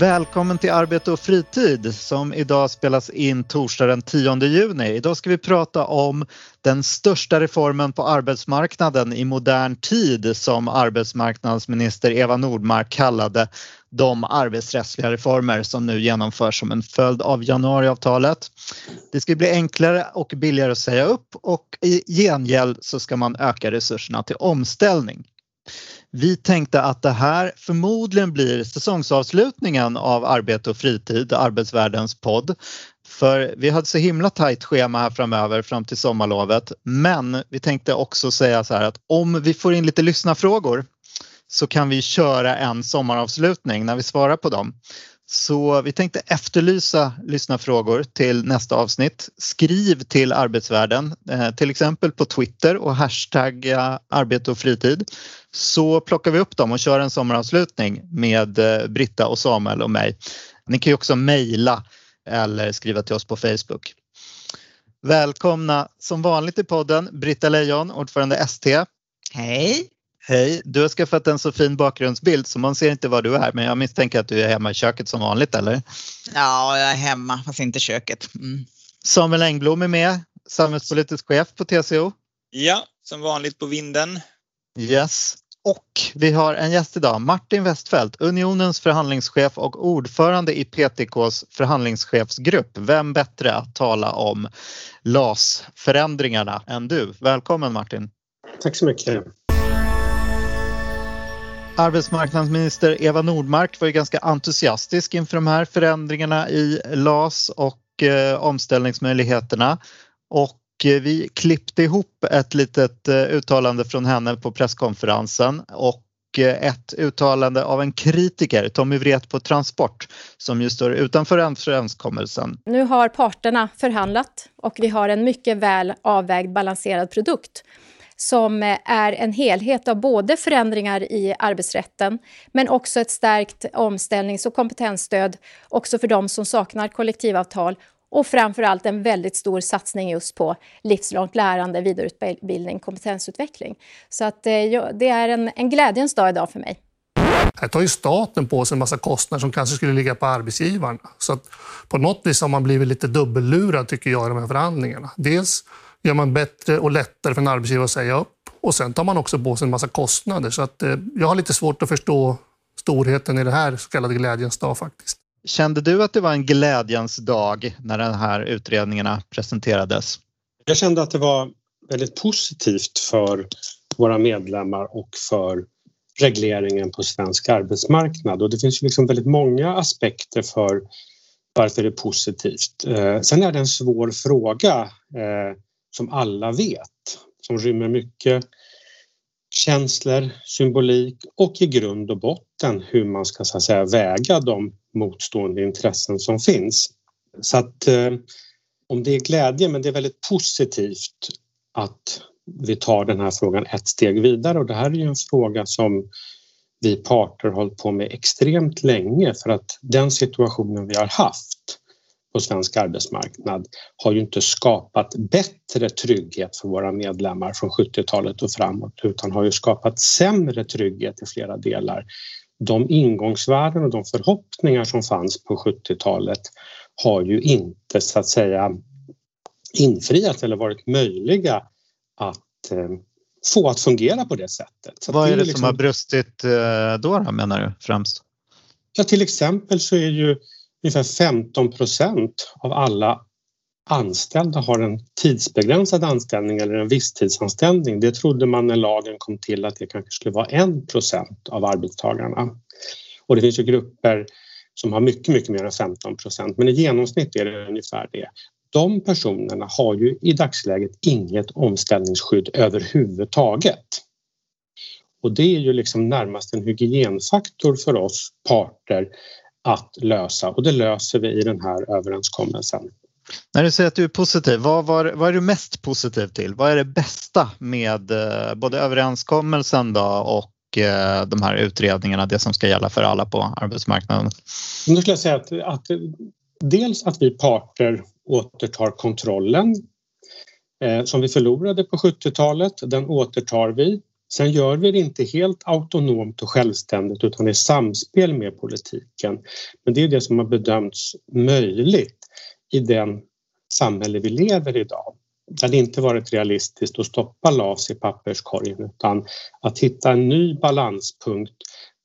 Välkommen till Arbete och fritid som idag spelas in torsdag den 10 juni. Idag ska vi prata om den största reformen på arbetsmarknaden i modern tid som arbetsmarknadsminister Eva Nordmark kallade de arbetsrättsliga reformer som nu genomförs som en följd av januariavtalet. Det ska bli enklare och billigare att säga upp och i gengäld så ska man öka resurserna till omställning. Vi tänkte att det här förmodligen blir säsongsavslutningen av Arbete och fritid, Arbetsvärldens podd. För vi hade så himla tajt schema här framöver fram till sommarlovet. Men vi tänkte också säga så här att om vi får in lite lyssnarfrågor så kan vi köra en sommaravslutning när vi svarar på dem. Så vi tänkte efterlysa lyssnarfrågor till nästa avsnitt. Skriv till Arbetsvärlden, eh, till exempel på Twitter och hashtagga eh, arbete och fritid. Så plockar vi upp dem och kör en sommaravslutning med eh, Britta och Samuel och mig. Ni kan ju också mejla eller skriva till oss på Facebook. Välkomna som vanligt i podden Britta Lejon, ordförande ST. Hej! Hej, du har skaffat en så fin bakgrundsbild så man ser inte var du är men jag misstänker att du är hemma i köket som vanligt eller? Ja, jag är hemma fast inte i köket. Mm. Samuel Engblom är med, samhällspolitisk chef på TCO. Ja, som vanligt på vinden. Yes. Och vi har en gäst idag, Martin Westfeldt, Unionens förhandlingschef och ordförande i PTKs förhandlingschefsgrupp. Vem bättre att tala om LAS-förändringarna än du? Välkommen Martin! Tack så mycket! Arbetsmarknadsminister Eva Nordmark var ju ganska entusiastisk inför de här förändringarna i LAS och eh, omställningsmöjligheterna. Och eh, vi klippte ihop ett litet eh, uttalande från henne på presskonferensen och eh, ett uttalande av en kritiker, Tommy Wret på Transport, som ju står utanför överenskommelsen. Nu har parterna förhandlat och vi har en mycket väl avvägd balanserad produkt som eh, är en helhet av både förändringar i arbetsrätten men också ett stärkt omställnings och kompetensstöd också för de som saknar kollektivavtal och framför allt en väldigt stor satsning just på livslångt lärande, vidareutbildning, kompetensutveckling. Så att eh, det är en, en glädjens dag idag för mig. Här tar ju staten på sig en massa kostnader som kanske skulle ligga på arbetsgivaren. Så att på något vis har man blivit lite dubbellurad tycker jag i de här förhandlingarna. Dels gör man bättre och lättare för en arbetsgivare att säga upp. Och sen tar man också på sig en massa kostnader. Så att, eh, jag har lite svårt att förstå storheten i det här så kallade glädjens dag faktiskt. Kände du att det var en glädjens dag när de här utredningarna presenterades? Jag kände att det var väldigt positivt för våra medlemmar och för regleringen på svensk arbetsmarknad. Och det finns ju liksom väldigt många aspekter för varför det är positivt. Eh, sen är det en svår fråga eh, som alla vet, som rymmer mycket känslor, symbolik och i grund och botten hur man ska så att säga, väga de motstående intressen som finns. Så att eh, om det är glädje, men det är väldigt positivt att vi tar den här frågan ett steg vidare och det här är ju en fråga som vi parter hållit på med extremt länge för att den situationen vi har haft på svensk arbetsmarknad har ju inte skapat bättre trygghet för våra medlemmar från 70-talet och framåt utan har ju skapat sämre trygghet i flera delar. De ingångsvärden och de förhoppningar som fanns på 70-talet har ju inte så att säga infriats eller varit möjliga att eh, få att fungera på det sättet. Så Vad är det, liksom... som har brustit eh, då, då menar du främst? Ja, till exempel så är ju ungefär 15 procent av alla anställda har en tidsbegränsad anställning eller en visstidsanställning. Det trodde man när lagen kom till att det kanske skulle vara 1 procent av arbetstagarna. Och det finns ju grupper som har mycket, mycket mer än 15 procent, men i genomsnitt är det ungefär det. De personerna har ju i dagsläget inget omställningsskydd överhuvudtaget. Och det är ju liksom närmast en hygienfaktor för oss parter att lösa och det löser vi i den här överenskommelsen. När du säger att du är positiv, vad, vad, vad är du mest positiv till? Vad är det bästa med eh, både överenskommelsen då och eh, de här utredningarna, det som ska gälla för alla på arbetsmarknaden? Nu skulle jag säga att, att dels att vi parter återtar kontrollen eh, som vi förlorade på 70-talet, den återtar vi. Sen gör vi det inte helt autonomt och självständigt utan i samspel med politiken. Men det är det som har bedömts möjligt i den samhälle vi lever i idag. Det hade inte varit realistiskt att stoppa LAS i papperskorgen utan att hitta en ny balanspunkt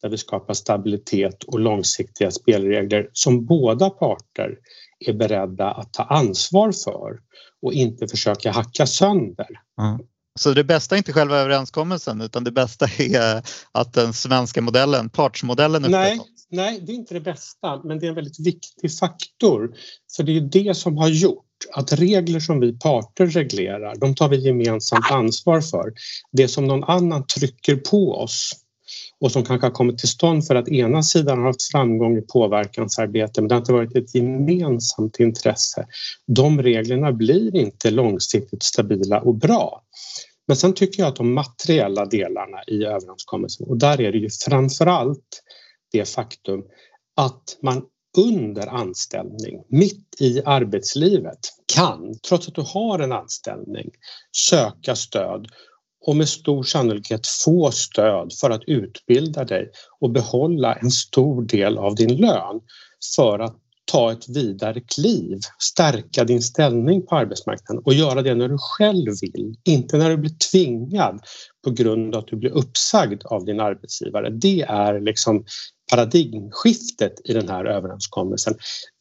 där vi skapar stabilitet och långsiktiga spelregler som båda parter är beredda att ta ansvar för och inte försöka hacka sönder. Mm. Så det bästa är inte själva överenskommelsen utan det bästa är att den svenska modellen, partsmodellen Nej, nej, det är inte det bästa men det är en väldigt viktig faktor. För det är det som har gjort att regler som vi parter reglerar, de tar vi gemensamt ansvar för. Det som någon annan trycker på oss och som kanske har kommit till stånd för att ena sidan har haft framgång i påverkansarbete men det har inte varit ett gemensamt intresse. De reglerna blir inte långsiktigt stabila och bra. Men sen tycker jag att de materiella delarna i överenskommelsen och där är det ju framförallt det faktum att man under anställning, mitt i arbetslivet, kan, trots att du har en anställning, söka stöd och med stor sannolikhet få stöd för att utbilda dig och behålla en stor del av din lön för att ta ett vidare kliv, stärka din ställning på arbetsmarknaden och göra det när du själv vill, inte när du blir tvingad på grund av att du blir uppsagd av din arbetsgivare. Det är liksom paradigmskiftet i den här överenskommelsen.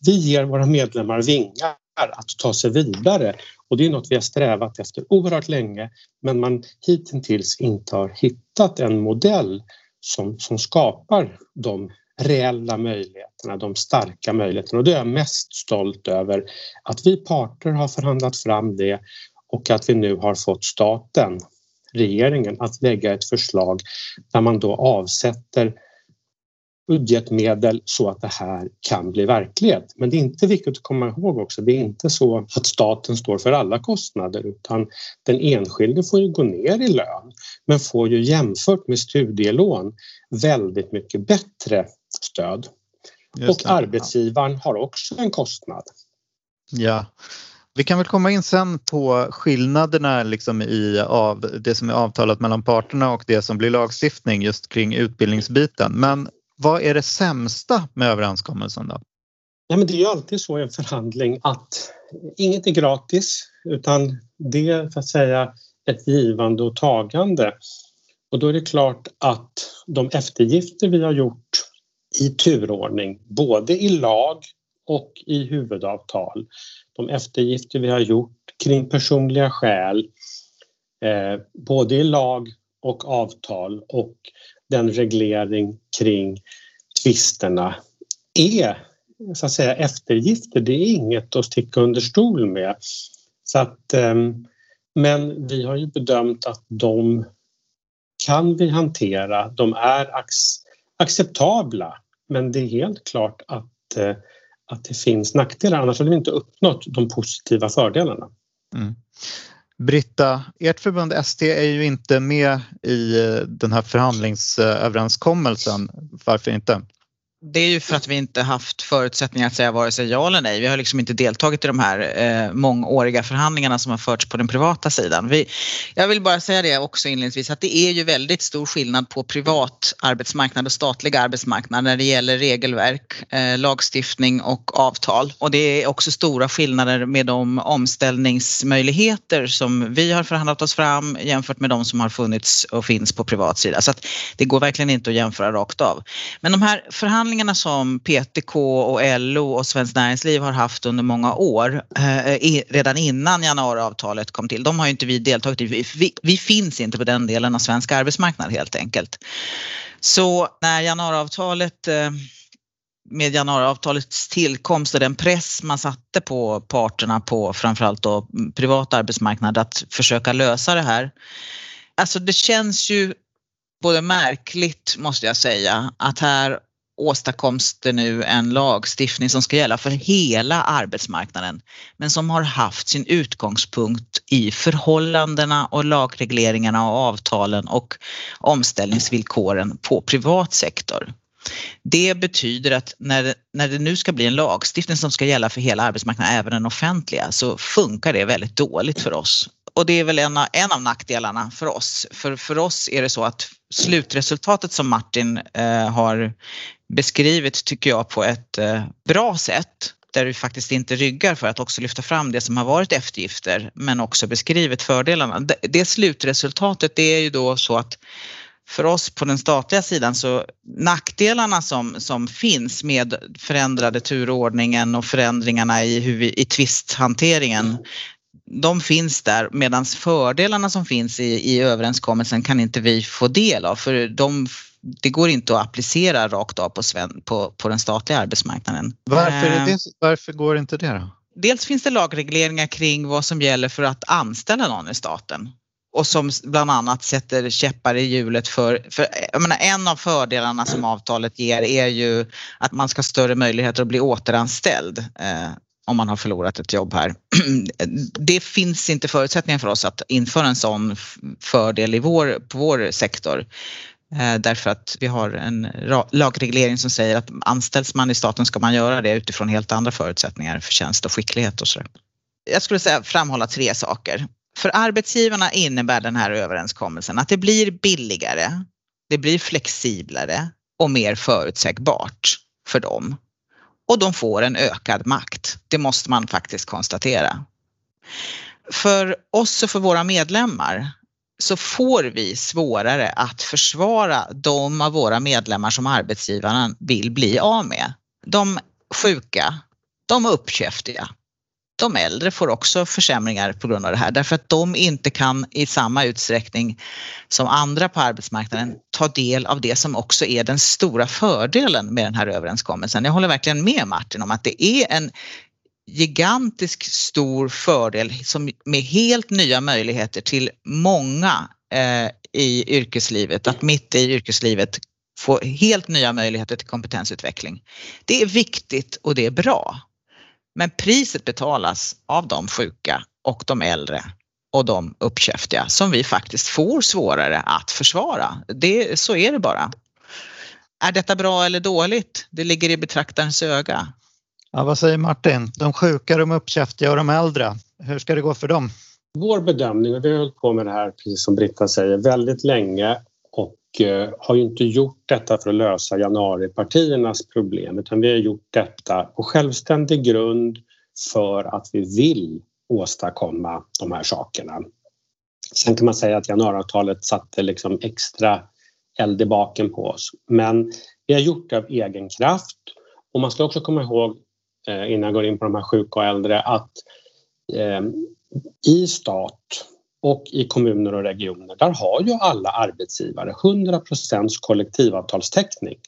Vi ger våra medlemmar vingar att ta sig vidare och det är något vi har strävat efter oerhört länge men man hittills inte har hittat en modell som, som skapar de reella möjligheterna, de starka möjligheterna och det är jag mest stolt över att vi parter har förhandlat fram det och att vi nu har fått staten, regeringen, att lägga ett förslag där man då avsätter budgetmedel så att det här kan bli verklighet. Men det är inte viktigt att komma ihåg också, det är inte så att staten står för alla kostnader utan den enskilde får ju gå ner i lön men får ju jämfört med studielån väldigt mycket bättre stöd. och arbetsgivaren har också en kostnad. Ja. Vi kan väl komma in sen på skillnaderna liksom i av det som är avtalat mellan parterna och det som blir lagstiftning just kring utbildningsbiten. Men vad är det sämsta med överenskommelsen då? Ja, men det är ju alltid så i en förhandling att inget är gratis utan det är för att säga ett givande och tagande. Och då är det klart att de eftergifter vi har gjort i turordning, både i lag och i huvudavtal, de eftergifter vi har gjort kring personliga skäl, eh, både i lag och avtal och den reglering kring tvisterna är så att säga eftergifter. Det är inget att sticka under stol med. Så att, eh, men vi har ju bedömt att de kan vi hantera. De är acceptabla. Men det är helt klart att, eh, att det finns nackdelar. Annars hade vi inte uppnått de positiva fördelarna. Mm. Britta, ert förbund ST är ju inte med i eh, den här förhandlingsöverenskommelsen. Varför inte? Det är ju för att vi inte haft förutsättningar att säga vare sig ja eller nej. Vi har liksom inte deltagit i de här eh, mångåriga förhandlingarna som har förts på den privata sidan. Vi, jag vill bara säga det också inledningsvis att det är ju väldigt stor skillnad på privat arbetsmarknad och statlig arbetsmarknad när det gäller regelverk, eh, lagstiftning och avtal. Och det är också stora skillnader med de omställningsmöjligheter som vi har förhandlat oss fram jämfört med de som har funnits och finns på privat sida. Så att det går verkligen inte att jämföra rakt av. Men de här förhandlingarna förhandlingarna som PTK och LO och Svenskt Näringsliv har haft under många år, eh, redan innan januariavtalet kom till, de har ju inte vi deltagit i. Vi, vi finns inte på den delen av svensk arbetsmarknad helt enkelt. Så när januariavtalet eh, med januariavtalets tillkomst och den press man satte på parterna på framförallt då privat arbetsmarknad att försöka lösa det här. Alltså det känns ju både märkligt måste jag säga att här åstadkoms det nu en lagstiftning som ska gälla för hela arbetsmarknaden men som har haft sin utgångspunkt i förhållandena och lagregleringarna och avtalen och omställningsvillkoren på privat sektor. Det betyder att när det, när det nu ska bli en lagstiftning som ska gälla för hela arbetsmarknaden, även den offentliga, så funkar det väldigt dåligt för oss. Och det är väl en av, en av nackdelarna för oss. För, för oss är det så att slutresultatet som Martin eh, har beskrivit tycker jag på ett eh, bra sätt där du faktiskt inte ryggar för att också lyfta fram det som har varit eftergifter men också beskrivit fördelarna. Det, det slutresultatet det är ju då så att för oss på den statliga sidan så nackdelarna som, som finns med förändrade turordningen och förändringarna i, hur vi, i tvisthanteringen de finns där medan fördelarna som finns i, i överenskommelsen kan inte vi få del av för de, det går inte att applicera rakt av på, sven, på, på den statliga arbetsmarknaden. Varför, är det, varför går inte det då? Dels finns det lagregleringar kring vad som gäller för att anställa någon i staten och som bland annat sätter käppar i hjulet för, för jag menar, en av fördelarna som avtalet ger är ju att man ska ha större möjligheter att bli återanställd eh, om man har förlorat ett jobb här. Det finns inte förutsättningar för oss att införa en sån fördel i vår, på vår sektor eh, Eh, därför att vi har en lagreglering som säger att anställs man i staten ska man göra det utifrån helt andra förutsättningar, förtjänst och skicklighet och sådär. Jag skulle säga framhålla tre saker. För arbetsgivarna innebär den här överenskommelsen att det blir billigare, det blir flexiblare och mer förutsägbart för dem. Och de får en ökad makt. Det måste man faktiskt konstatera. För oss och för våra medlemmar så får vi svårare att försvara de av våra medlemmar som arbetsgivaren vill bli av med. De sjuka, de uppkäftiga, de äldre får också försämringar på grund av det här därför att de inte kan i samma utsträckning som andra på arbetsmarknaden ta del av det som också är den stora fördelen med den här överenskommelsen. Jag håller verkligen med Martin om att det är en gigantisk stor fördel som med helt nya möjligheter till många eh, i yrkeslivet, att mitt i yrkeslivet få helt nya möjligheter till kompetensutveckling. Det är viktigt och det är bra. Men priset betalas av de sjuka och de äldre och de uppkäftiga som vi faktiskt får svårare att försvara. Det, så är det bara. Är detta bra eller dåligt? Det ligger i betraktarens öga. Ja, vad säger Martin? De sjuka, de uppkäftiga och de äldre. Hur ska det gå för dem? Vår bedömning, och vi har hållit på med det här precis som Britta säger väldigt länge och eh, har ju inte gjort detta för att lösa januaripartiernas problem utan vi har gjort detta på självständig grund för att vi vill åstadkomma de här sakerna. Sen kan man säga att januariavtalet satte liksom extra eld i baken på oss. Men vi har gjort det av egen kraft och man ska också komma ihåg Eh, innan jag går in på de här sjuka och äldre att eh, i stat och i kommuner och regioner, där har ju alla arbetsgivare 100% kollektivavtalstäckning.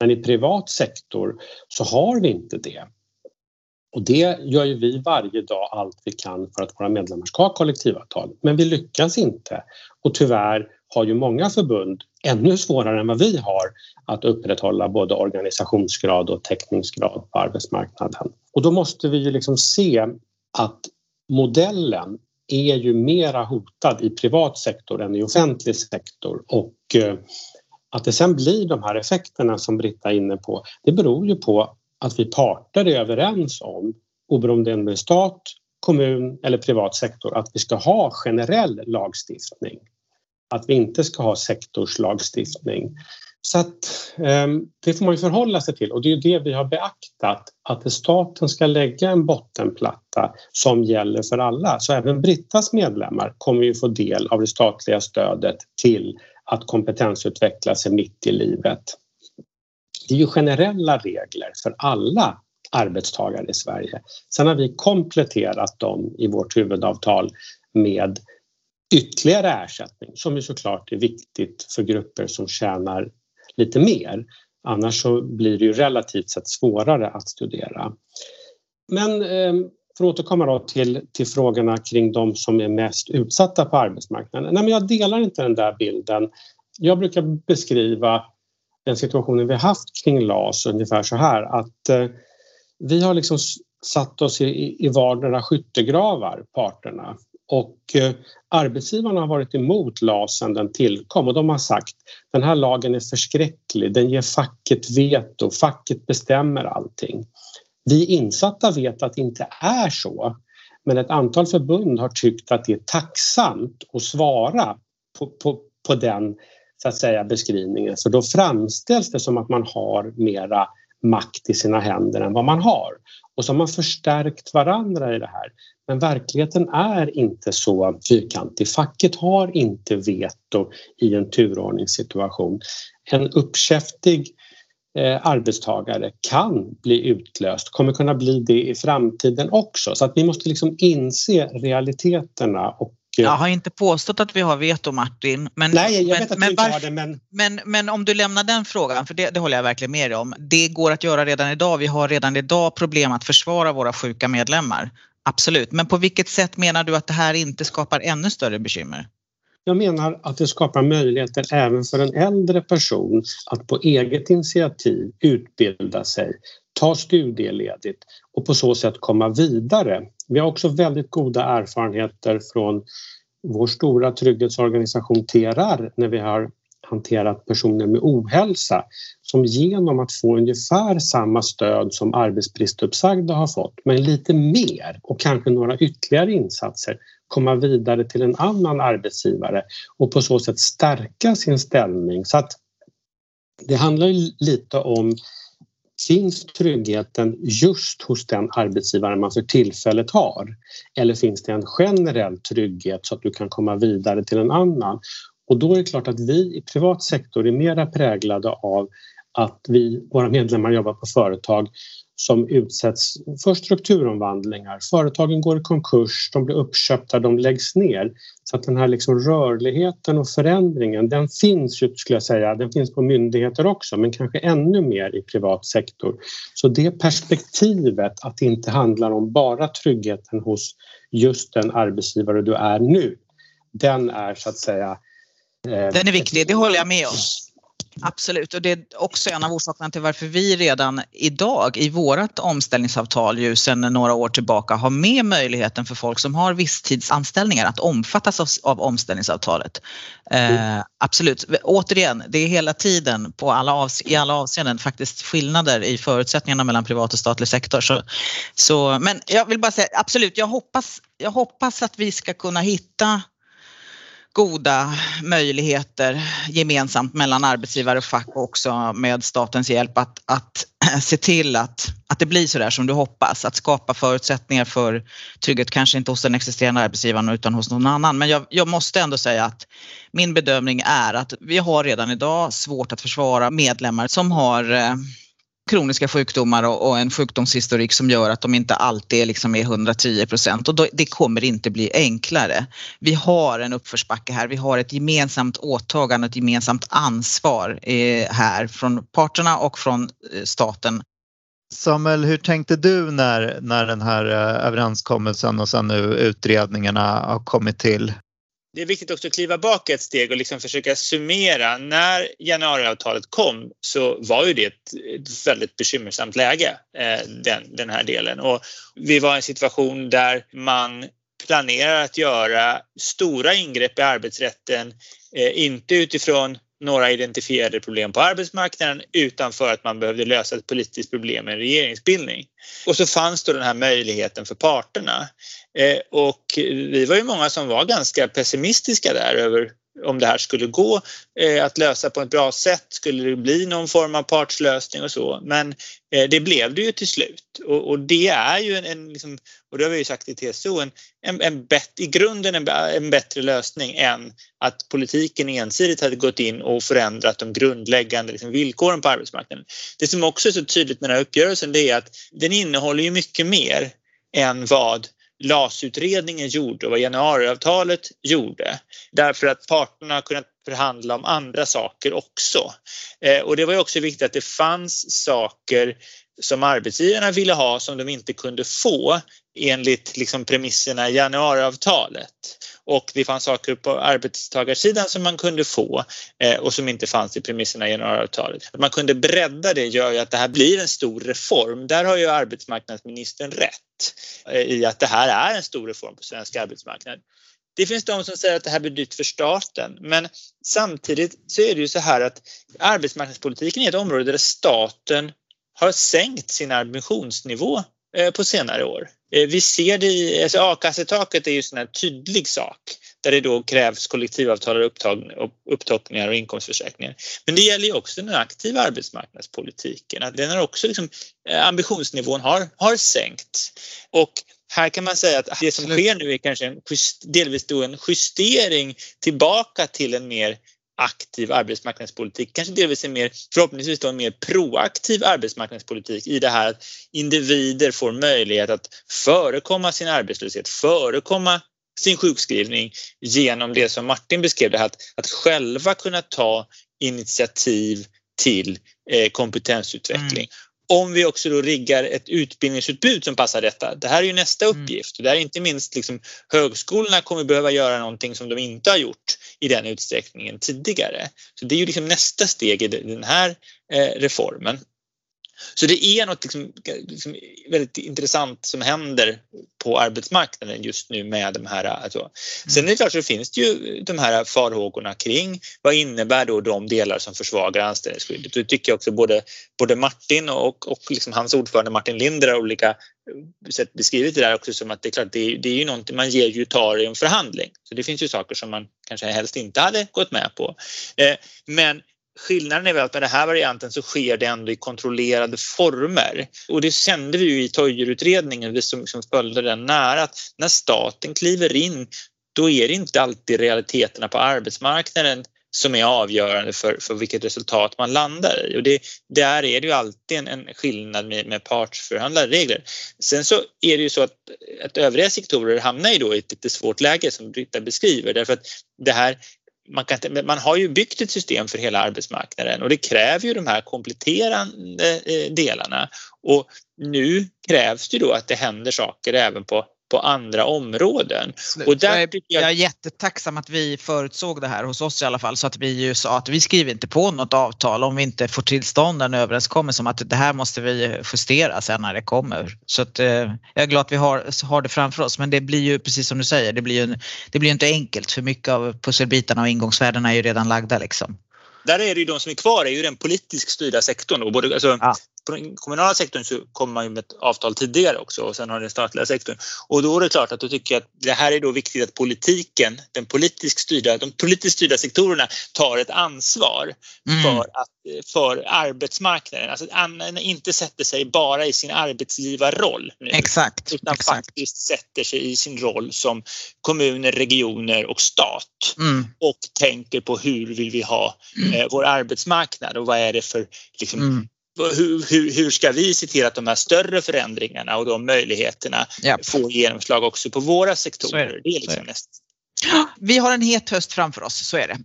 Men i privat sektor så har vi inte det. Och det gör ju vi varje dag allt vi kan för att våra medlemmar ska ha kollektivavtal. Men vi lyckas inte. Och tyvärr har ju många förbund ännu svårare än vad vi har att upprätthålla både organisationsgrad och täckningsgrad på arbetsmarknaden. Och då måste vi ju liksom se att modellen är ju mera hotad i privat sektor än i offentlig sektor och eh, att det sen blir de här effekterna som Britta är inne på, det beror ju på att vi parter är överens om, oberoende om det är stat, kommun eller privat sektor, att vi ska ha generell lagstiftning. Att vi inte ska ha sektorslagstiftning. Så att ehm, det får man ju förhålla sig till och det är det vi har beaktat att staten ska lägga en bottenplatta som gäller för alla. Så även Brittas medlemmar kommer ju få del av det statliga stödet till att kompetensutveckla sig mitt i livet. Det är ju generella regler för alla arbetstagare i Sverige. Sen har vi kompletterat dem i vårt huvudavtal med ytterligare ersättning som ju såklart är viktigt för grupper som tjänar lite mer. Annars så blir det ju relativt sett svårare att studera. Men eh, för att återkomma då till, till frågorna kring de som är mest utsatta på arbetsmarknaden. Nej, men jag delar inte den där bilden. Jag brukar beskriva den situationen vi haft kring LAS ungefär så här att eh, vi har liksom satt oss i, i vardera skyttegravar, parterna. Och eh, arbetsgivarna har varit emot LAS sedan den tillkom och de har sagt den här lagen är förskräcklig, den ger facket veto, facket bestämmer allting. Vi insatta vet att det inte är så. Men ett antal förbund har tyckt att det är tacksamt att svara på, på, på den så att säga, beskrivningen. För då framställs det som att man har mera makt i sina händer än vad man har. Och så har man förstärkt varandra i det här. Men verkligheten är inte så fyrkantig. Facket har inte veto i en turordningssituation. En uppkäftig eh, arbetstagare kan bli utlöst, kommer kunna bli det i framtiden också. Så att vi måste liksom inse realiteterna och jag har inte påstått att vi har veto Martin. Men, Nej, jag vet att men, du inte har det men... men... Men om du lämnar den frågan, för det, det håller jag verkligen med dig om. Det går att göra redan idag. Vi har redan idag problem att försvara våra sjuka medlemmar. Absolut, men på vilket sätt menar du att det här inte skapar ännu större bekymmer? Jag menar att det skapar möjligheter även för en äldre person att på eget initiativ utbilda sig, ta studieledigt och på så sätt komma vidare. Vi har också väldigt goda erfarenheter från vår stora trygghetsorganisation TRR när vi har hanterat personer med ohälsa som genom att få ungefär samma stöd som arbetsbristuppsagda har fått men lite mer och kanske några ytterligare insatser komma vidare till en annan arbetsgivare och på så sätt stärka sin ställning. Så att det handlar lite om Finns tryggheten just hos den arbetsgivare man för tillfället har? Eller finns det en generell trygghet så att du kan komma vidare till en annan? Och då är det klart att vi i privat sektor är mera präglade av att vi, våra medlemmar jobbar på företag som utsätts för strukturomvandlingar. Företagen går i konkurs, de blir uppköpta, de läggs ner. Så att den här liksom rörligheten och förändringen den finns ju, skulle jag säga, den finns på myndigheter också men kanske ännu mer i privat sektor. Så det perspektivet att det inte handlar om bara tryggheten hos just den arbetsgivare du är nu, den är så att säga Eh, Den är viktig, det håller jag med om. Absolut, och det är också en av orsakerna till varför vi redan idag i vårt omställningsavtal ju sedan några år tillbaka har med möjligheten för folk som har visstidsanställningar att omfattas av, av omställningsavtalet. Eh, absolut, återigen, det är hela tiden på alla i alla avseenden faktiskt skillnader i förutsättningarna mellan privat och statlig sektor. Så, så, men jag vill bara säga absolut, jag hoppas, jag hoppas att vi ska kunna hitta goda möjligheter gemensamt mellan arbetsgivare och fack och också med statens hjälp att, att se till att, att det blir så där som du hoppas. Att skapa förutsättningar för trygghet, kanske inte hos den existerande arbetsgivaren utan hos någon annan. Men jag, jag måste ändå säga att min bedömning är att vi har redan idag svårt att försvara medlemmar som har eh, kroniska sjukdomar och, och, en sjukdomshistorik som gör att de inte alltid liksom är 110 procent och då, det kommer inte bli enklare. Vi har en uppförsbacke här, vi har ett gemensamt åtagande, ett gemensamt ansvar eh, här från parterna och från eh, staten. Samuel, hur tänkte du när, när den här eh, överenskommelsen och sen nu utredningarna har kommit till? Det är viktigt också att kliva bak ett steg och liksom försöka summera. När januariavtalet kom så var ju det ett, ett väldigt bekymmersamt läge, eh, den, den här delen. Och vi var i en situation där man planerar att göra stora ingrepp i arbetsrätten, eh, inte utifrån några identifierade problem på arbetsmarknaden utan för att man behövde lösa ett politiskt problem med en regeringsbildning. Och så fanns då den här möjligheten för parterna. Eh, och vi var ju många som var ganska pessimistiska där över om det här skulle gå eh, att lösa på ett bra sätt, skulle det bli någon form av partslösning och så. Men eh, det blev det ju till slut och, och det är ju en, en liksom, och det har vi ju sagt i TCO, en, en, en bet, i grunden en, en bättre lösning än att politiken ensidigt hade gått in och förändrat de grundläggande liksom, villkoren på arbetsmarknaden. Det som också är så tydligt med den här uppgörelsen det är att den innehåller ju mycket mer än vad LAS-utredningen gjorde och vad januariavtalet gjorde. Därför att parterna har kunnat förhandla om andra saker också. Eh, och det var ju också viktigt att det fanns saker som arbetsgivarna ville ha som de inte kunde få enligt liksom premisserna i januariavtalet. Och det fanns saker på arbetstagarsidan som man kunde få eh, och som inte fanns i premisserna i januariavtalet. Att man kunde bredda det gör ju att det här blir en stor reform. Där har ju arbetsmarknadsministern rätt eh, i att det här är en stor reform på svensk arbetsmarknad. Det finns de som säger att det här blir dyrt för staten men samtidigt så är det ju så här att arbetsmarknadspolitiken är ett område där staten har sänkt sin ambitionsnivå eh, på senare år. Eh, vi ser det i, alltså a-kassetaket är ju en tydlig sak där det då krävs kollektivavtal och upptockningar och inkomstförsäkringar. Men det gäller ju också den aktiva arbetsmarknadspolitiken, att den har också liksom, eh, ambitionsnivån har, har sänkt. Och här kan man säga att det som sker nu är kanske en delvis då en justering tillbaka till en mer aktiv arbetsmarknadspolitik, kanske delvis en mer, förhoppningsvis då en mer proaktiv arbetsmarknadspolitik i det här att individer får möjlighet att förekomma sin arbetslöshet, förekomma sin sjukskrivning genom det som Martin beskrev, det här att, att själva kunna ta initiativ till eh, kompetensutveckling. Mm om vi också då riggar ett utbildningsutbud som passar detta. Det här är ju nästa mm. uppgift. Det är inte minst liksom, högskolorna kommer behöva göra någonting som de inte har gjort i den utsträckningen tidigare. Så det är ju liksom nästa steg i den här eh, reformen. Så det är något liksom, liksom väldigt intressant som händer på arbetsmarknaden just nu med de här. Alltså. Sen är det klart så finns det ju de här farhågorna kring vad innebär då de delar som försvagar anställningsskyddet. Det tycker jag också både, både Martin och, och liksom hans ordförande Martin Linder har olika sätt beskrivit det där också som att det är klart, det är, det är ju någonting man ger ju tar i en förhandling. Så det finns ju saker som man kanske helst inte hade gått med på. Eh, men Skillnaden är väl att med den här varianten så sker det ändå i kontrollerade former. Och det kände vi ju i Toijerutredningen, vi som, som följde den nära, att när staten kliver in då är det inte alltid realiteterna på arbetsmarknaden som är avgörande för, för vilket resultat man landar i. Och det, där är det ju alltid en, en skillnad med, med partsförhandlade regler. Sen så är det ju så att, att övriga sektorer hamnar ju då i ett lite svårt läge som Britta beskriver därför att det här man, kan, man har ju byggt ett system för hela arbetsmarknaden och det kräver ju de här kompletterande eh, delarna. Och nu krävs det då att det händer saker även på på andra områden. Och där jag, är, jag... jag är jättetacksam att vi förutsåg det här hos oss i alla fall så att vi ju sa att vi skriver inte på något avtal om vi inte får till stånd en överenskommelse om att det här måste vi justera sen när det kommer. Så att, eh, jag är glad att vi har, har det framför oss men det blir ju precis som du säger, det blir ju det blir inte enkelt för mycket av pusselbitarna och ingångsvärdena är ju redan lagda liksom. Där är det ju de som är kvar är ju den politiskt styrda sektorn. Och både, alltså, ja på den kommunala sektorn så kommer man ju med ett avtal tidigare också och sen har den statliga sektorn. Och då är det klart att då tycker jag att det här är då viktigt att politiken, den politiskt styrda, de politiskt styrda sektorerna tar ett ansvar mm. för, att, för arbetsmarknaden. Alltså att inte sätter sig bara i sin arbetsgivarroll nu, exakt, utan exakt. faktiskt sätter sig i sin roll som kommuner, regioner och stat mm. och tänker på hur vill vi ha mm. eh, vår arbetsmarknad och vad är det för liksom, mm hur, hur, hur, ska vi se till att de här större förändringarna och de möjligheterna yep. får genomslag också på våra sektorer? är det. det är liksom näst. Vi har en het höst framför oss, så är det.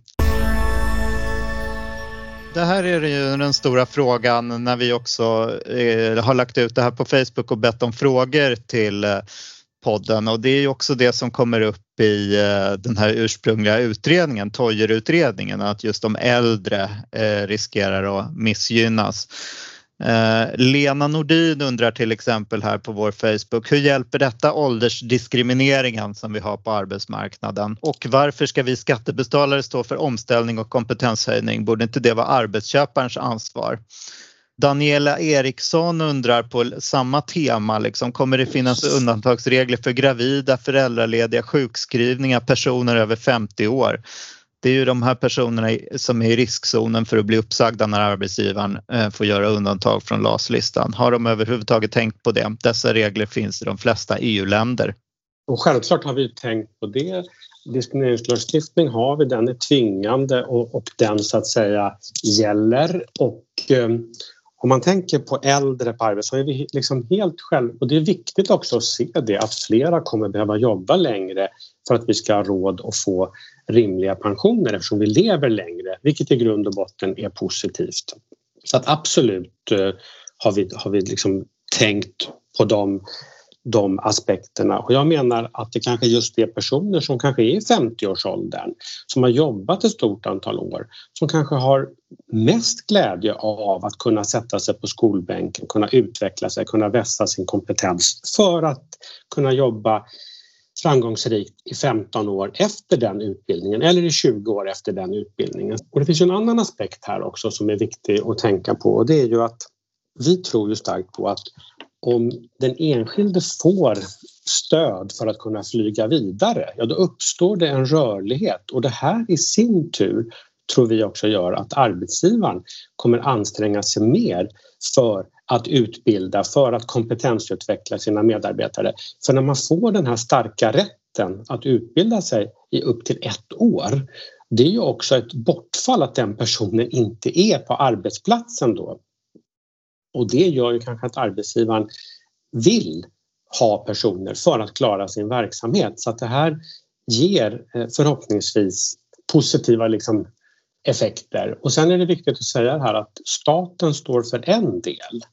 Det här är ju den stora frågan när vi också eh, har lagt ut det här på Facebook och bett om frågor till eh, podden och det är ju också det som kommer upp i eh, den här ursprungliga utredningen, Toijerutredningen, att just de äldre eh, riskerar att missgynnas. Eh, Lena Nordin undrar till exempel här på vår Facebook, hur hjälper detta åldersdiskrimineringen som vi har på arbetsmarknaden? Och varför ska vi skattebetalare stå för omställning och kompetenshöjning? Borde inte det vara arbetsköparens ansvar? Daniela Eriksson undrar på samma tema, liksom, kommer det finnas undantagsregler för gravida, föräldralediga, sjukskrivningar, personer över 50 år? Det är ju de här personerna som är i riskzonen för att bli uppsagda när arbetsgivaren eh, får göra undantag från LAS-listan. Har de överhuvudtaget tänkt på det? Dessa regler finns i de flesta EU-länder. Och självklart har vi tänkt på det. Diskrimineringslagstiftning har vi, den är tvingande och, och den så att säga gäller. Och eh, om man tänker på äldre på arbetsmarknaden så är vi liksom helt själv och det är viktigt också att se det att flera kommer behöva jobba längre för att vi ska ha råd att få rimliga pensioner eftersom vi lever längre, vilket i grund och botten är positivt. Så att absolut eh, har vi, har vi liksom tänkt på de, de aspekterna. Och jag menar att det kanske just är personer som kanske är i 50-årsåldern som har jobbat ett stort antal år som kanske har mest glädje av att kunna sätta sig på skolbänken, kunna utveckla sig, kunna vässa sin kompetens för att kunna jobba framgångsrikt i 15 år efter den utbildningen eller i 20 år efter den utbildningen. Och det finns en annan aspekt här också som är viktig att tänka på och det är ju att vi tror ju starkt på att om den enskilde får stöd för att kunna flyga vidare, ja då uppstår det en rörlighet och det här i sin tur tror vi också gör att arbetsgivaren kommer anstränga sig mer för att utbilda, för att kompetensutveckla sina medarbetare. För när man får den här starka rätten att utbilda sig i upp till ett år, det är ju också ett bortfall att den personen inte är på arbetsplatsen då. Och det gör ju kanske att arbetsgivaren vill ha personer för att klara sin verksamhet. Så att det här ger eh, förhoppningsvis positiva liksom effekter. Och sen är det viktigt att säga här att staten står för en del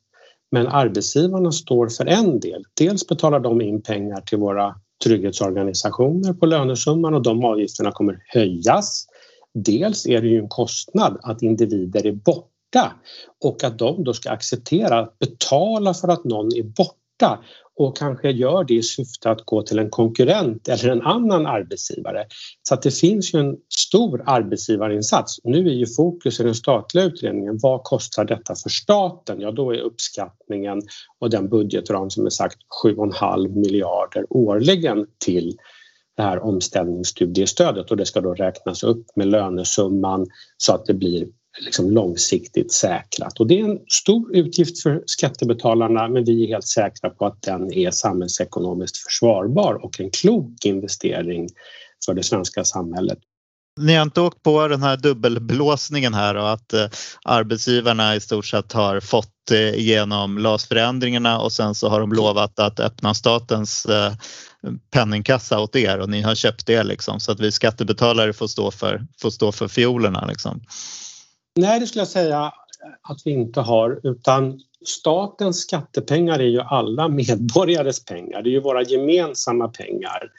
men arbetsgivarna står för en del. Dels betalar de in pengar till våra trygghetsorganisationer på lönesumman och de avgifterna kommer höjas. Dels är det ju en kostnad att individer är borta och att de då ska acceptera att betala för att någon är borta och kanske gör det i syfte att gå till en konkurrent eller en annan arbetsgivare. Så att det finns ju en stor arbetsgivarinsats. Nu är ju fokus i den statliga utredningen, vad kostar detta för staten? Ja, då är uppskattningen och den budgetram som är sagt 7,5 miljarder årligen till det här omställningsstudiestödet och det ska då räknas upp med lönesumman så att det blir liksom långsiktigt säkrat. Och det är en stor utgift för skattebetalarna men vi är helt säkra på att den är samhällsekonomiskt försvarbar och en klok investering för det svenska samhället. Ni har inte åkt på den här dubbelblåsningen här och att eh, arbetsgivarna i stort sett har fått eh, igenom LAS-förändringarna och sen så har de lovat att öppna statens eh, penningkassa åt er och ni har köpt det liksom så att vi skattebetalare får stå för, får stå för fiolerna liksom. Nej, det skulle jag säga att vi inte har utan statens skattepengar är ju alla medborgares pengar. Det är ju våra gemensamma pengar.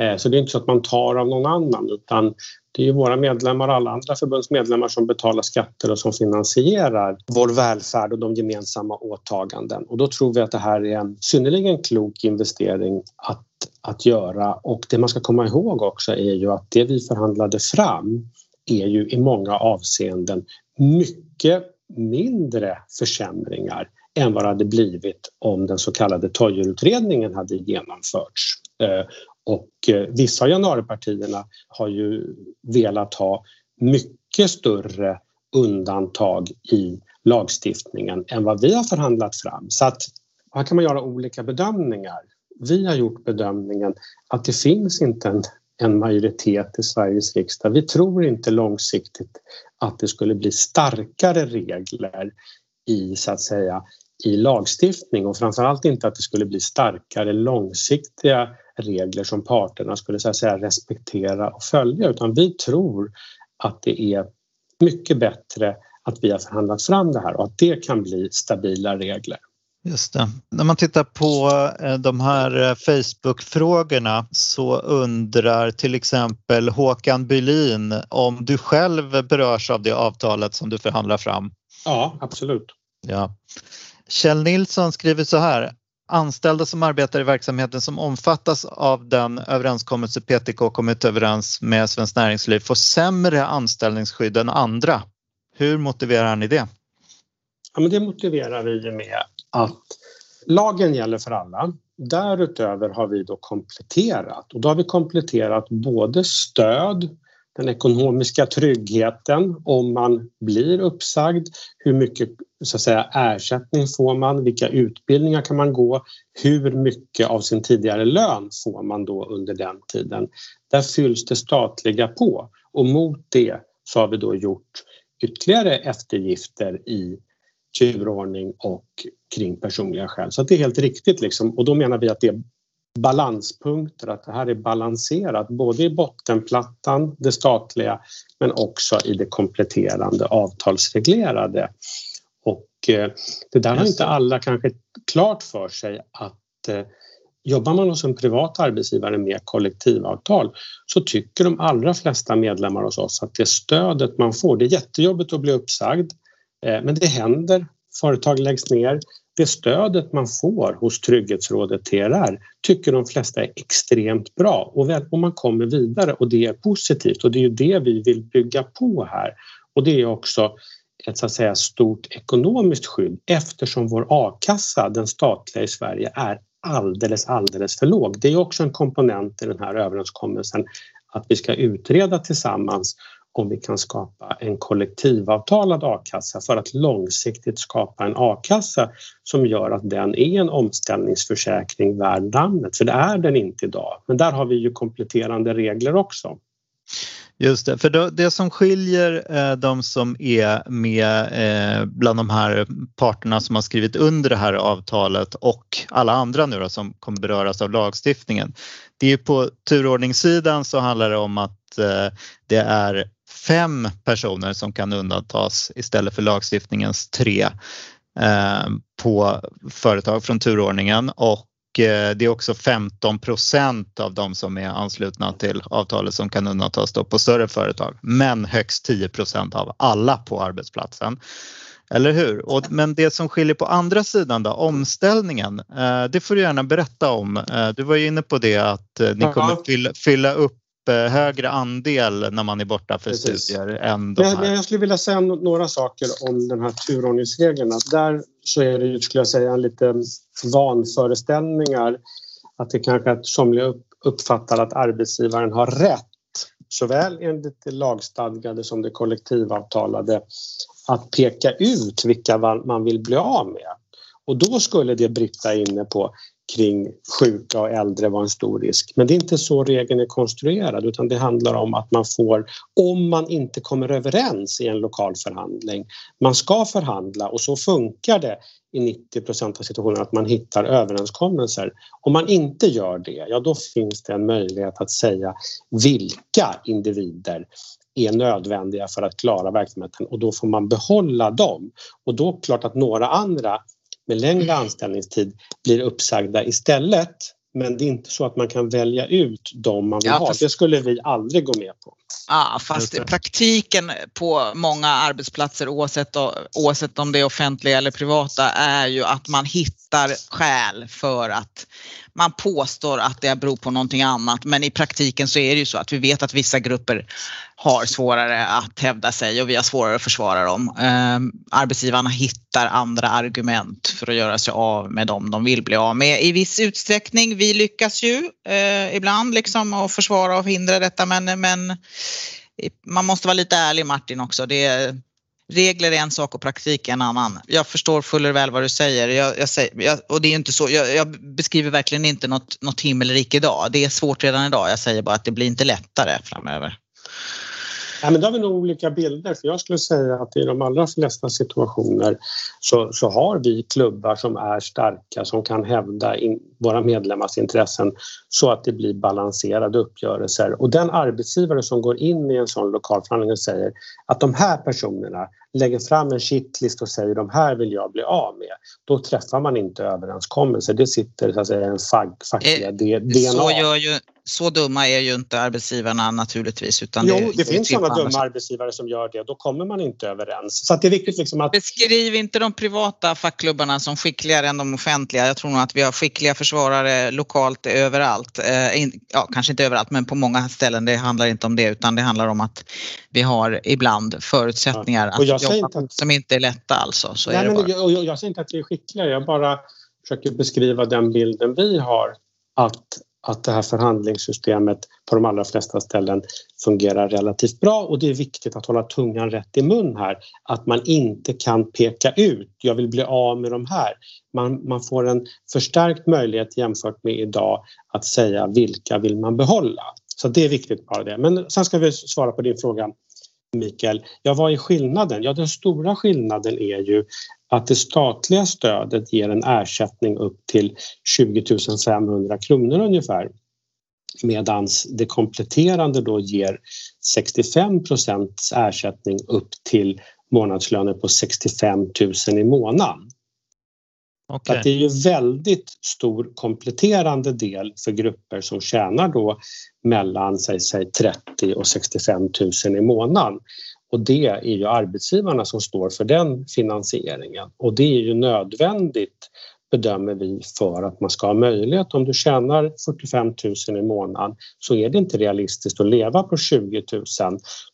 Eh, så det är inte så att man tar av någon annan utan det är ju våra medlemmar och alla andra förbundsmedlemmar som betalar skatter och som finansierar vår välfärd och de gemensamma åtaganden. Och då tror vi att det här är en synnerligen klok investering att, att göra. Och det man ska komma ihåg också är ju att det vi förhandlade fram är ju i många avseenden mycket mindre försämringar än vad det hade blivit om den så kallade Toijerutredningen hade genomförts. Eh, och eh, vissa av januaripartierna har ju velat ha mycket större undantag i lagstiftningen än vad vi har förhandlat fram. Så att här kan man göra olika bedömningar. Vi har gjort bedömningen att det finns inte en en majoritet i Sveriges riksdag. Vi tror inte långsiktigt att det skulle bli starkare regler i så att säga i lagstiftning och framförallt inte att det skulle bli starkare långsiktiga regler som parterna skulle så att säga respektera och följa utan vi tror att det är mycket bättre att vi har förhandlat fram det här och att det kan bli stabila regler. Just det. När man tittar på eh, de här eh, Facebook-frågorna så undrar till exempel Håkan Bylin om du själv berörs av det avtalet som du förhandlar fram? Ja, absolut. Ja. Kjell Nilsson skriver så här. Anställda som arbetar i verksamheten som omfattas av den överenskommelse PTK kommit överens med Svenskt Näringsliv får sämre anställningsskydd än andra. Hur motiverar ni det? Ja, men det motiverar vi med att lagen gäller för alla. Därutöver har vi då kompletterat och då har vi kompletterat både stöd, den ekonomiska tryggheten om man blir uppsagd, hur mycket så att säga, ersättning får man, vilka utbildningar kan man gå, hur mycket av sin tidigare lön får man då under den tiden. Där fylls det statliga på och mot det så har vi då gjort ytterligare eftergifter i turordning och kring personliga skäl. Så det är helt riktigt liksom. och då menar vi att det är balanspunkter, att det här är balanserat både i bottenplattan, det statliga, men också i det kompletterande avtalsreglerade. Och eh, det där har inte alla kanske klart för sig att eh, Jobbar man hos en privat arbetsgivare med kollektivavtal så tycker de allra flesta medlemmar hos oss att det stödet man får, det är jättejobbigt att bli uppsagd Eh, men det händer, företag läggs ner. Det stödet man får hos Trygghetsrådet TRR tycker de flesta är extremt bra och, väl, och man kommer vidare och det är positivt och det är ju det vi vill bygga på här. Och det är också ett så att säga, stort ekonomiskt skydd eftersom vår a-kassa, den statliga i Sverige, är alldeles, alldeles för låg. Det är också en komponent i den här överenskommelsen att vi ska utreda tillsammans om vi kan skapa en kollektivavtalad a-kassa för att långsiktigt skapa en a-kassa som gör att den är en omställningsförsäkring värd namnet. För det är den inte idag. Men där har vi ju kompletterande regler också. Just det, för då, det som skiljer eh, de som är med eh, bland de här parterna som har skrivit under det här avtalet och alla andra nu då, som kommer beröras av lagstiftningen. Det är på turordningssidan så handlar det om att eh, det är fem personer som kan undantas istället för lagstiftningens tre eh, på företag från turordningen och Eh, det är också 15 procent av de som är anslutna till avtalet som kan undantas då på större företag, men högst 10 procent av alla på arbetsplatsen. Eller hur? Och, men det som skiljer på andra sidan då, omställningen, eh, det får du gärna berätta om. Du var ju inne på det att ni kommer fylla, fylla upp högre andel när man är borta för Precis. studier än de här. Jag skulle vilja säga några saker om den här turordningsreglerna. Där så är det ju, skulle jag säga, lite vanföreställningar att det kanske att somliga uppfattar att arbetsgivaren har rätt såväl enligt det lagstadgade som det kollektivavtalade att peka ut vilka man vill bli av med. Och då skulle det Britta är inne på kring sjuka och äldre var en stor risk. Men det är inte så regeln är konstruerad utan det handlar om att man får, om man inte kommer överens i en lokal förhandling, man ska förhandla och så funkar det i 90 procent av situationerna att man hittar överenskommelser. Om man inte gör det, ja då finns det en möjlighet att säga vilka individer är nödvändiga för att klara verksamheten och då får man behålla dem. Och då klart att några andra med längre anställningstid blir uppsagda istället. Men det är inte så att man kan välja ut dem man vill ja, ha. Det skulle vi aldrig gå med på. Ja, fast praktiken på många arbetsplatser oavsett, oavsett om det är offentliga eller privata är ju att man hittar skäl för att man påstår att det beror på någonting annat men i praktiken så är det ju så att vi vet att vissa grupper har svårare att hävda sig och vi har svårare att försvara dem. Eh, arbetsgivarna hittar andra argument för att göra sig av med dem de vill bli av med i viss utsträckning. Vi lyckas ju eh, ibland liksom att försvara och hindra detta men, men man måste vara lite ärlig Martin också. Det, regler är en sak och praktik är en annan. Jag förstår fuller väl vad du säger, jag, jag säger jag, och det är inte så, jag, jag, beskriver verkligen inte något, något himmelrike idag. Det är svårt redan idag. Jag säger bara att det blir inte lättare framöver. Ja, men då har vi nog olika bilder. För jag skulle säga att i de allra flesta situationer så, så har vi klubbar som är starka som kan hävda in, våra medlemmars intressen så att det blir balanserade uppgörelser. Och den arbetsgivare som går in i en sån lokalförhandling och säger att de här personerna lägger fram en shitlist och säger de här vill jag bli av med. Då träffar man inte överenskommelser. Det sitter så att säga en fack, fackliga eh, DNA. Så gör ju så dumma är ju inte arbetsgivarna naturligtvis. Utan jo, det, det finns sådana dumma arbetsgivare som gör det. Då kommer man inte överens. Så det är viktigt liksom att... Beskriv inte de privata fackklubbarna som skickligare än de offentliga. Jag tror nog att vi har skickliga försvarare lokalt överallt. Eh, ja, kanske inte överallt, men på många ställen. Det handlar inte om det, utan det handlar om att vi har ibland förutsättningar ja. att jobba inte att... som inte är lätta alltså. Så Nej, det men jag, jag, jag säger inte att vi är skickliga. Jag bara försöker beskriva den bilden vi har att att det här förhandlingssystemet på de allra flesta ställen fungerar relativt bra och det är viktigt att hålla tungan rätt i mun här. Att man inte kan peka ut, jag vill bli av med de här. Man, man får en förstärkt möjlighet jämfört med idag att säga vilka vill man behålla. Så det är viktigt bara det. Men sen ska vi svara på din fråga Mikael. Ja, vad är skillnaden? Ja, den stora skillnaden är ju att det statliga stödet ger en ersättning upp till 20 500 kronor ungefär medan det kompletterande då ger 65 procents ersättning upp till månadslöner på 65 000 i månaden. Okay. det är ju väldigt stor kompletterande del för grupper som tjänar då mellan säg, säg 30 och 65 000 i månaden. Och det är ju arbetsgivarna som står för den finansieringen och det är ju nödvändigt bedömer vi för att man ska ha möjlighet. Om du tjänar 45 000 i månaden så är det inte realistiskt att leva på 20 000.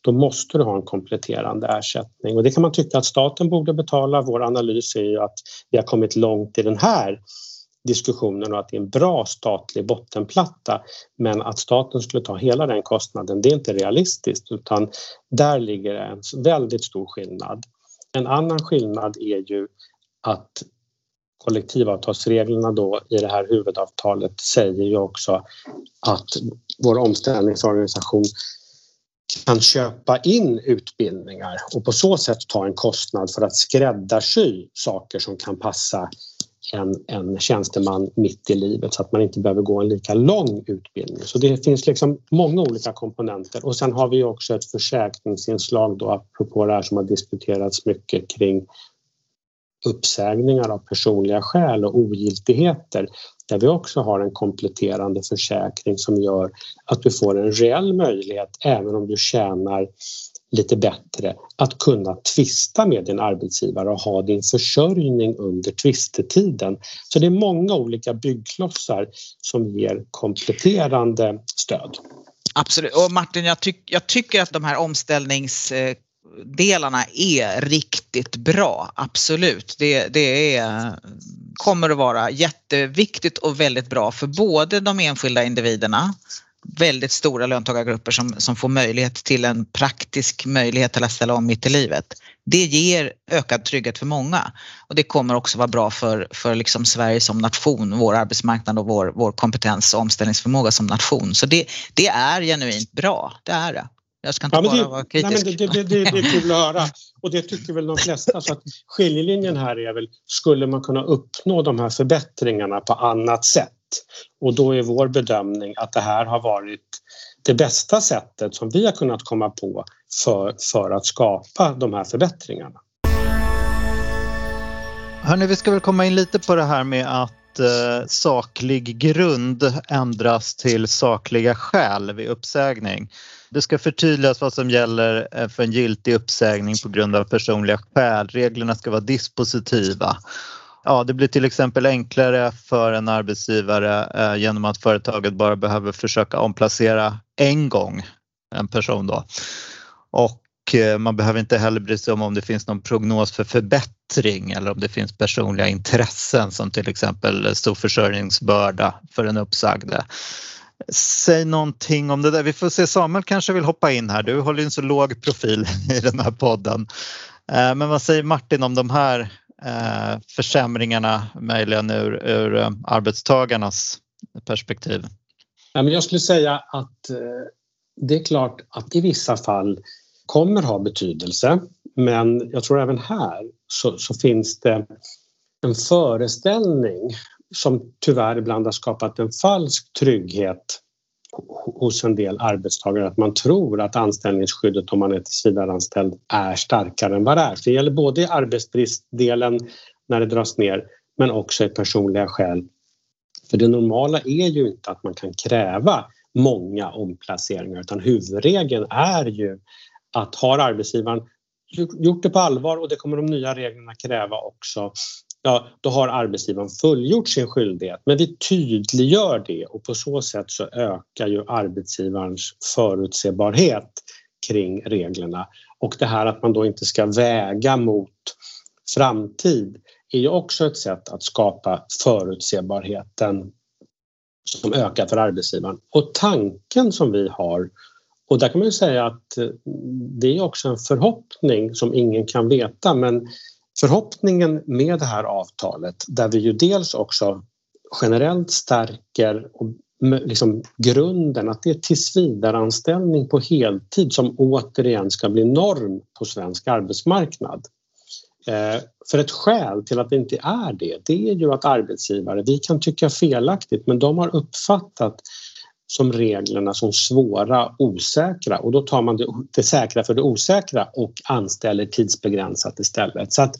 Då måste du ha en kompletterande ersättning och det kan man tycka att staten borde betala. Vår analys är ju att vi har kommit långt i den här diskussionen och att det är en bra statlig bottenplatta. Men att staten skulle ta hela den kostnaden, det är inte realistiskt utan där ligger en väldigt stor skillnad. En annan skillnad är ju att kollektivavtalsreglerna då i det här huvudavtalet säger ju också att vår omställningsorganisation kan köpa in utbildningar och på så sätt ta en kostnad för att skräddarsy saker som kan passa en, en tjänsteman mitt i livet så att man inte behöver gå en lika lång utbildning. Så det finns liksom många olika komponenter och sen har vi också ett försäkringsinslag då apropå det här som har diskuterats mycket kring uppsägningar av personliga skäl och ogiltigheter där vi också har en kompletterande försäkring som gör att du får en reell möjlighet, även om du tjänar lite bättre, att kunna tvista med din arbetsgivare och ha din försörjning under tvistetiden. Så det är många olika byggklossar som ger kompletterande stöd. Absolut. Och Martin, jag, tyck, jag tycker att de här omställningsdelarna eh, är riktigt bra, absolut. Det, det är, kommer att vara jätteviktigt och väldigt bra för både de enskilda individerna, väldigt stora löntagargrupper som, som får möjlighet till en praktisk möjlighet till att ställa om mitt i livet. Det ger ökad trygghet för många och det kommer också vara bra för, för liksom Sverige som nation, vår arbetsmarknad och vår, vår kompetens och omställningsförmåga som nation. Så det, det är genuint bra, det är det. Jag ska inte ja, bara det, vara kritisk. Nej, det, det, det, det, är kul att höra och det tycker väl de flesta. Så att skiljelinjen här är väl, skulle man kunna uppnå de här förbättringarna på annat sätt? Och då är vår bedömning att det här har varit det bästa sättet som vi har kunnat komma på för, för att skapa de här förbättringarna. Hörni, vi ska väl komma in lite på det här med att eh, saklig grund ändras till sakliga skäl vid uppsägning. Det ska förtydligas vad som gäller eh, för en giltig uppsägning på grund av personliga skäl. Reglerna ska vara dispositiva. Ja, det blir till exempel enklare för en arbetsgivare eh, genom att företaget bara behöver försöka omplacera en gång en person då. Och eh, man behöver inte heller bry sig om om det finns någon prognos för förbättring eller om det finns personliga intressen som till exempel stor försörjningsbörda för den uppsagde. Säg någonting om det där. Vi får se, Samuel kanske vill hoppa in här. Du håller ju en så låg profil i den här podden. Eh, men vad säger Martin om de här eh, försämringarna möjligen ur, ur eh, arbetstagarnas perspektiv? Jag skulle säga att eh, det är klart att i vissa fall kommer ha betydelse. Men jag tror även här så, så finns det en föreställning som tyvärr ibland har skapat en falsk trygghet hos en del arbetstagare att man tror att anställningsskyddet om man är tillsvidareanställd är starkare än vad det är. Så det gäller både i arbetsbristdelen när det dras ner men också i personliga skäl. För det normala är ju inte att man kan kräva många omplaceringar utan huvudregeln är ju att har arbetsgivaren gjort det på allvar och det kommer de nya reglerna kräva också ja, då har arbetsgivaren fullgjort sin skyldighet. Men vi tydliggör det och på så sätt så ökar ju arbetsgivarens förutsebarhet kring reglerna. Och det här att man då inte ska väga mot framtid är ju också ett sätt att skapa förutsebarheten som ökar för arbetsgivaren. Och tanken som vi har och där kan man ju säga att det är också en förhoppning som ingen kan veta men Förhoppningen med det här avtalet där vi ju dels också generellt stärker och liksom grunden att det är tillsvidareanställning på heltid som återigen ska bli norm på svensk arbetsmarknad. Eh, för ett skäl till att det inte är det, det är ju att arbetsgivare, vi kan tycka felaktigt, men de har uppfattat som reglerna som svåra, osäkra och då tar man det, det säkra för det osäkra och anställer tidsbegränsat istället. Så att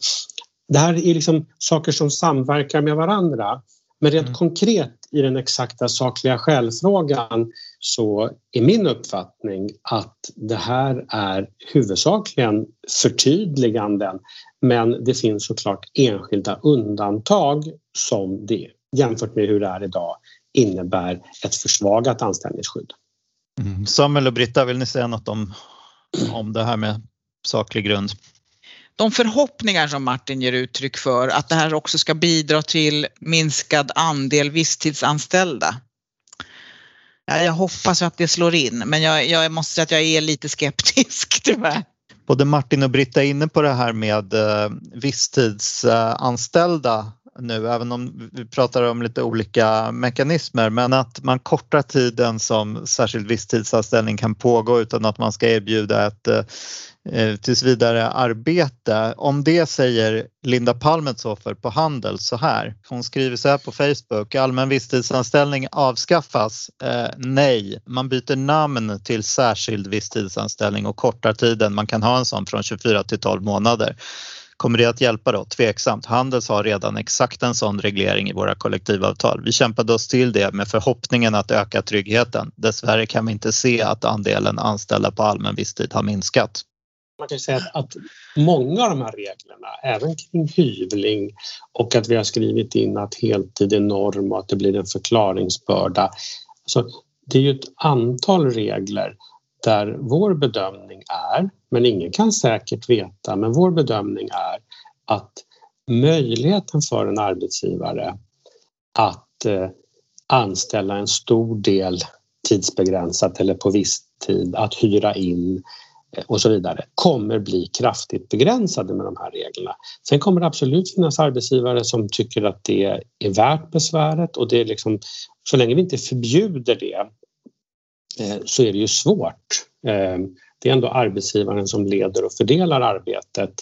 det här är liksom saker som samverkar med varandra. Men rent mm. konkret i den exakta sakliga skällfrågan så är min uppfattning att det här är huvudsakligen förtydliganden men det finns såklart enskilda undantag som det jämfört med hur det är idag innebär ett försvagat anställningsskydd. Mm. Samuel och Britta, vill ni säga något om, om det här med saklig grund? de förhoppningar som Martin ger uttryck för att det här också ska bidra till minskad andel visstidsanställda. Ja, jag hoppas att det slår in men jag, jag måste säga att jag är lite skeptisk tyvärr. Både Martin och Britta är inne på det här med eh, visstidsanställda nu, även om vi pratar om lite olika mekanismer, men att man kortar tiden som särskild visstidsanställning kan pågå utan att man ska erbjuda ett eh, tills vidare arbete. Om det säger Linda Palmetshofer på Handel så här. Hon skriver så här på Facebook. Allmän visstidsanställning avskaffas. Eh, nej, man byter namn till särskild visstidsanställning och kortar tiden. Man kan ha en sån från 24 till 12 månader. Kommer det att hjälpa då? Tveksamt. Handels har redan exakt en sån reglering i våra kollektivavtal. Vi kämpade oss till det med förhoppningen att öka tryggheten. Dessvärre kan vi inte se att andelen anställda på allmän visstid har minskat. Man kan säga att, att många av de här reglerna, även kring hyvling och att vi har skrivit in att heltid är norm och att det blir en förklaringsbörda. Alltså, det är ju ett antal regler där vår bedömning är, men ingen kan säkert veta, men vår bedömning är att möjligheten för en arbetsgivare att eh, anställa en stor del tidsbegränsat eller på viss tid, att hyra in eh, och så vidare kommer bli kraftigt begränsade med de här reglerna. Sen kommer det absolut finnas arbetsgivare som tycker att det är värt besväret och det är liksom så länge vi inte förbjuder det Eh, så är det ju svårt. Eh, det är ändå arbetsgivaren som leder och fördelar arbetet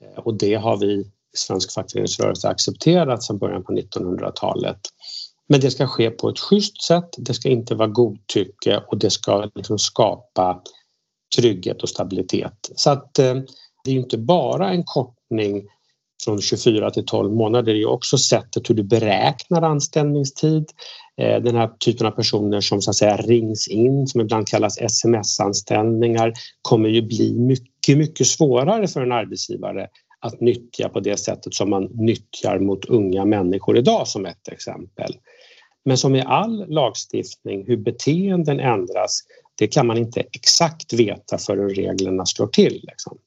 eh, och det har vi i svensk fackföreningsrörelse accepterat sedan början på 1900-talet. Men det ska ske på ett schysst sätt, det ska inte vara godtycke och det ska liksom skapa trygghet och stabilitet. Så att det är inte bara en kortning från 24 till 12 månader, är också sättet hur du beräknar anställningstid. Eh, den här typen av personer som så att säga rings in, som ibland kallas sms-anställningar, kommer ju bli mycket, mycket svårare för en arbetsgivare att nyttja på det sättet som man nyttjar mot unga människor idag som ett exempel. Men som i all lagstiftning, hur beteenden ändras, det kan man inte exakt veta förrän reglerna slår till. Liksom.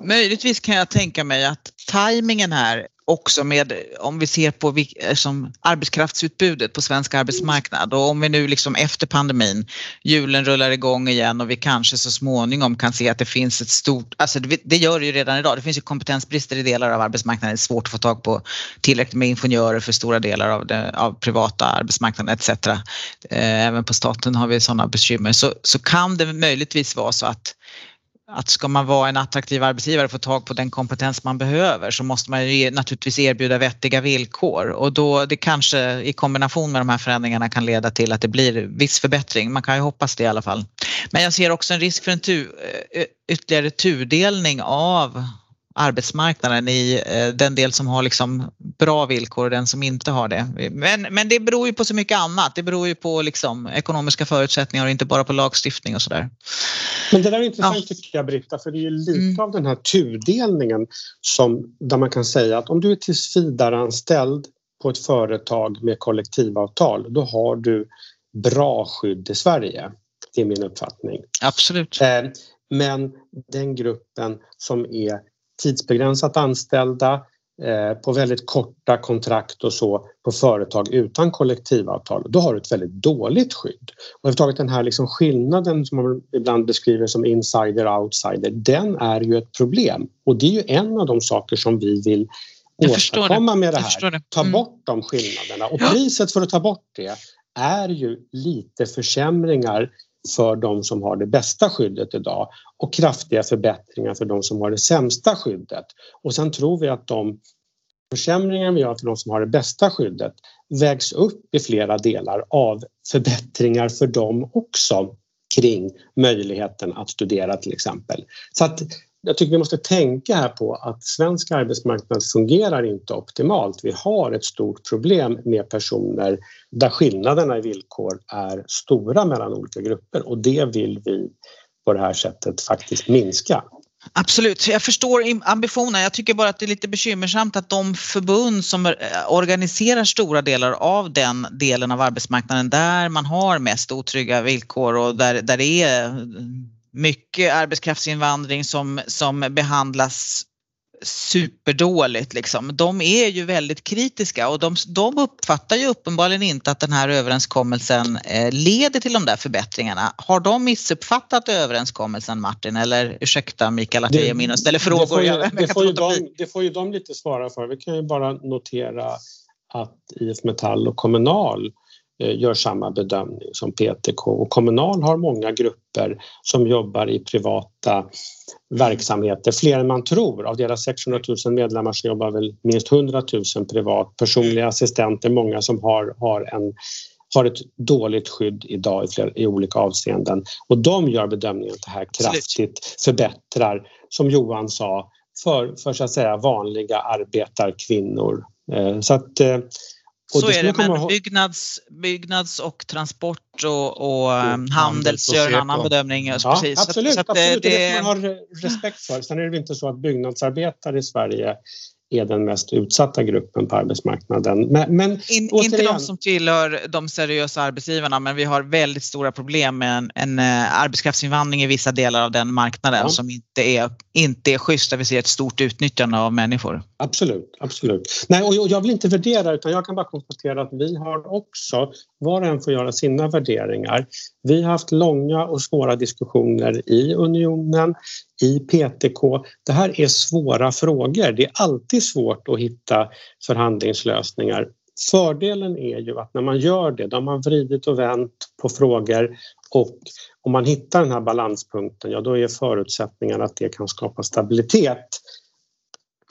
Möjligtvis kan jag tänka mig att tajmingen här också med, om vi ser på eh, som arbetskraftsutbudet på svensk arbetsmarknad och om vi nu liksom efter pandemin, julen rullar igång igen och vi kanske så småningom kan se att det finns ett stort, alltså det, det gör det ju redan idag, det finns ju kompetensbrister i delar av arbetsmarknaden, det är svårt att få tag på tillräckligt med ingenjörer för stora delar av, det, av privata arbetsmarknaden etc. Eh, även på staten har vi sådana bekymmer. Så, så kan det möjligtvis vara så att att ska man vara en attraktiv arbetsgivare och få tag på den kompetens man behöver så måste man ju naturligtvis erbjuda vettiga villkor och då det kanske i kombination med de här förändringarna kan leda till att det blir viss förbättring. Man kan ju hoppas det i alla fall. Men jag ser också en risk för en tu, eh, ytterligare tudelning av arbetsmarknaden i eh, den del som har liksom bra villkor och den som inte har det. Men, men det beror ju på så mycket annat. Det beror ju på liksom ekonomiska förutsättningar och inte bara på lagstiftning och sådär. Men det där är intressant ja. tycker jag Britta, för det är ju lite mm. av den här tudelningen som, där man kan säga att om du är tillsvidareanställd på ett företag med kollektivavtal, då har du bra skydd i Sverige. Det är min uppfattning. Absolut. Eh, men den gruppen som är tidsbegränsat anställda eh, på väldigt korta kontrakt och så på företag utan kollektivavtal, då har du ett väldigt dåligt skydd. Och överhuvudtaget den här liksom skillnaden som man ibland beskriver som insider-outsider, den är ju ett problem. Och det är ju en av de saker som vi vill åstadkomma med det här. Det. Ta mm. bort de skillnaderna. Och priset för att ta bort det är ju lite försämringar för de som har det bästa skyddet idag och kraftiga förbättringar för de som har det sämsta skyddet. Och sen tror vi att de försämringar vi gör för de som har det bästa skyddet vägs upp i flera delar av förbättringar för dem också kring möjligheten att studera till exempel. Så att jag tycker vi måste tänka här på att svensk arbetsmarknad fungerar inte optimalt. Vi har ett stort problem med personer där skillnaderna i villkor är stora mellan olika grupper och det vill vi på det här sättet faktiskt minska. Absolut, jag förstår ambitionen. Jag tycker bara att det är lite bekymmersamt att de förbund som eh, organiserar stora delar av den delen av arbetsmarknaden där man har mest otrygga villkor och där, där det är mycket arbetskraftsinvandring som, som behandlas superdåligt. Liksom. De är ju väldigt kritiska och de, de uppfattar ju uppenbarligen inte att den här överenskommelsen eh, leder till de där förbättringarna. Har de missuppfattat överenskommelsen Martin? Eller ursäkta Mikael att jag ger mig och ställer frågor. Det får, ju, det, får ju de, det får ju de lite svara för. Vi kan ju bara notera att IF Metall och Kommunal gör samma bedömning som PTK och Kommunal har många grupper som jobbar i privata verksamheter, fler än man tror. Av deras 600 000 medlemmar så jobbar väl minst 100 000 privat. Personliga assistenter, många som har, har, en, har ett dåligt skydd idag i, flera, i olika avseenden. Och de gör bedömningen att det här kraftigt förbättrar, som Johan sa, för, för så att säga vanliga arbetarkvinnor. Eh, så att eh, och så är det, men byggnads, byggnads och transport och, och mm, Handels gör en annan bedömning. Ja, precis. Absolut, så, så absolut. Det, det får man ha respekt för. Sen är det inte så att byggnadsarbetare i Sverige är den mest utsatta gruppen på arbetsmarknaden. Men, men In, inte de som tillhör de seriösa arbetsgivarna men vi har väldigt stora problem med en, en uh, arbetskraftsinvandring i vissa delar av den marknaden ja. som inte är, inte är schysst där vi ser ett stort utnyttjande av människor. Absolut, absolut. Nej, och jag vill inte värdera utan jag kan bara konstatera att vi har också, var och en får göra sina värderingar. Vi har haft långa och svåra diskussioner i unionen i PTK. Det här är svåra frågor. Det är alltid svårt att hitta förhandlingslösningar. Fördelen är ju att när man gör det, då har man vridit och vänt på frågor och om man hittar den här balanspunkten, ja då är förutsättningen att det kan skapa stabilitet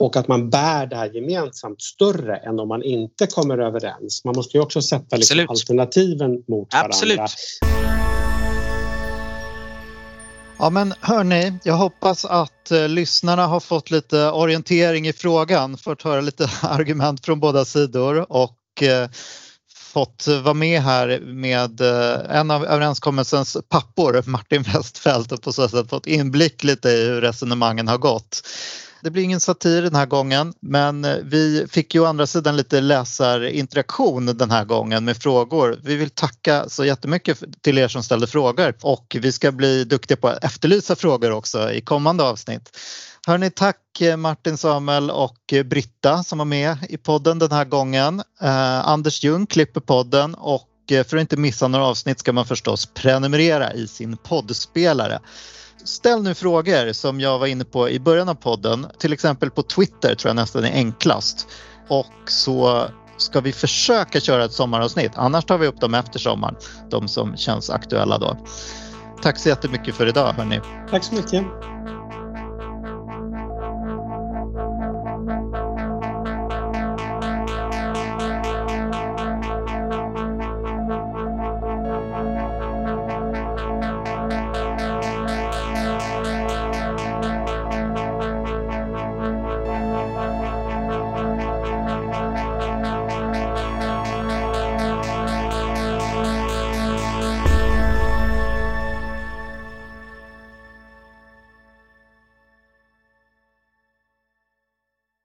och att man bär det här gemensamt större än om man inte kommer överens. Man måste ju också sätta liksom alternativen mot varandra. Absolut. Ja men hörni, jag hoppas att eh, lyssnarna har fått lite orientering i frågan, fått höra lite argument från båda sidor och eh, fått vara med här med eh, en av överenskommelsens pappor, Martin Westfeldt och på så sätt fått inblick lite i hur resonemangen har gått. Det blir ingen satir den här gången men eh, vi fick ju å andra sidan lite läsarinteraktion den här gången med frågor. Vi vill tacka så jättemycket till er som ställde frågor och vi ska bli duktiga på att efterlysa frågor också i kommande avsnitt. Hörni, tack eh, Martin Samuel och eh, Britta som var med i podden den här gången. Eh, Anders Ljung klipper podden och för att inte missa några avsnitt ska man förstås prenumerera i sin poddspelare ställ nu frågor som jag var inne på i början av podden. Till exempel på Twitter tror jag nästan är enklast. Och så ska vi försöka köra ett sommaravsnitt. Annars tar vi upp dem efter sommaren. De som känns aktuella då. Tack så jättemycket för idag hörni. Tack så mycket.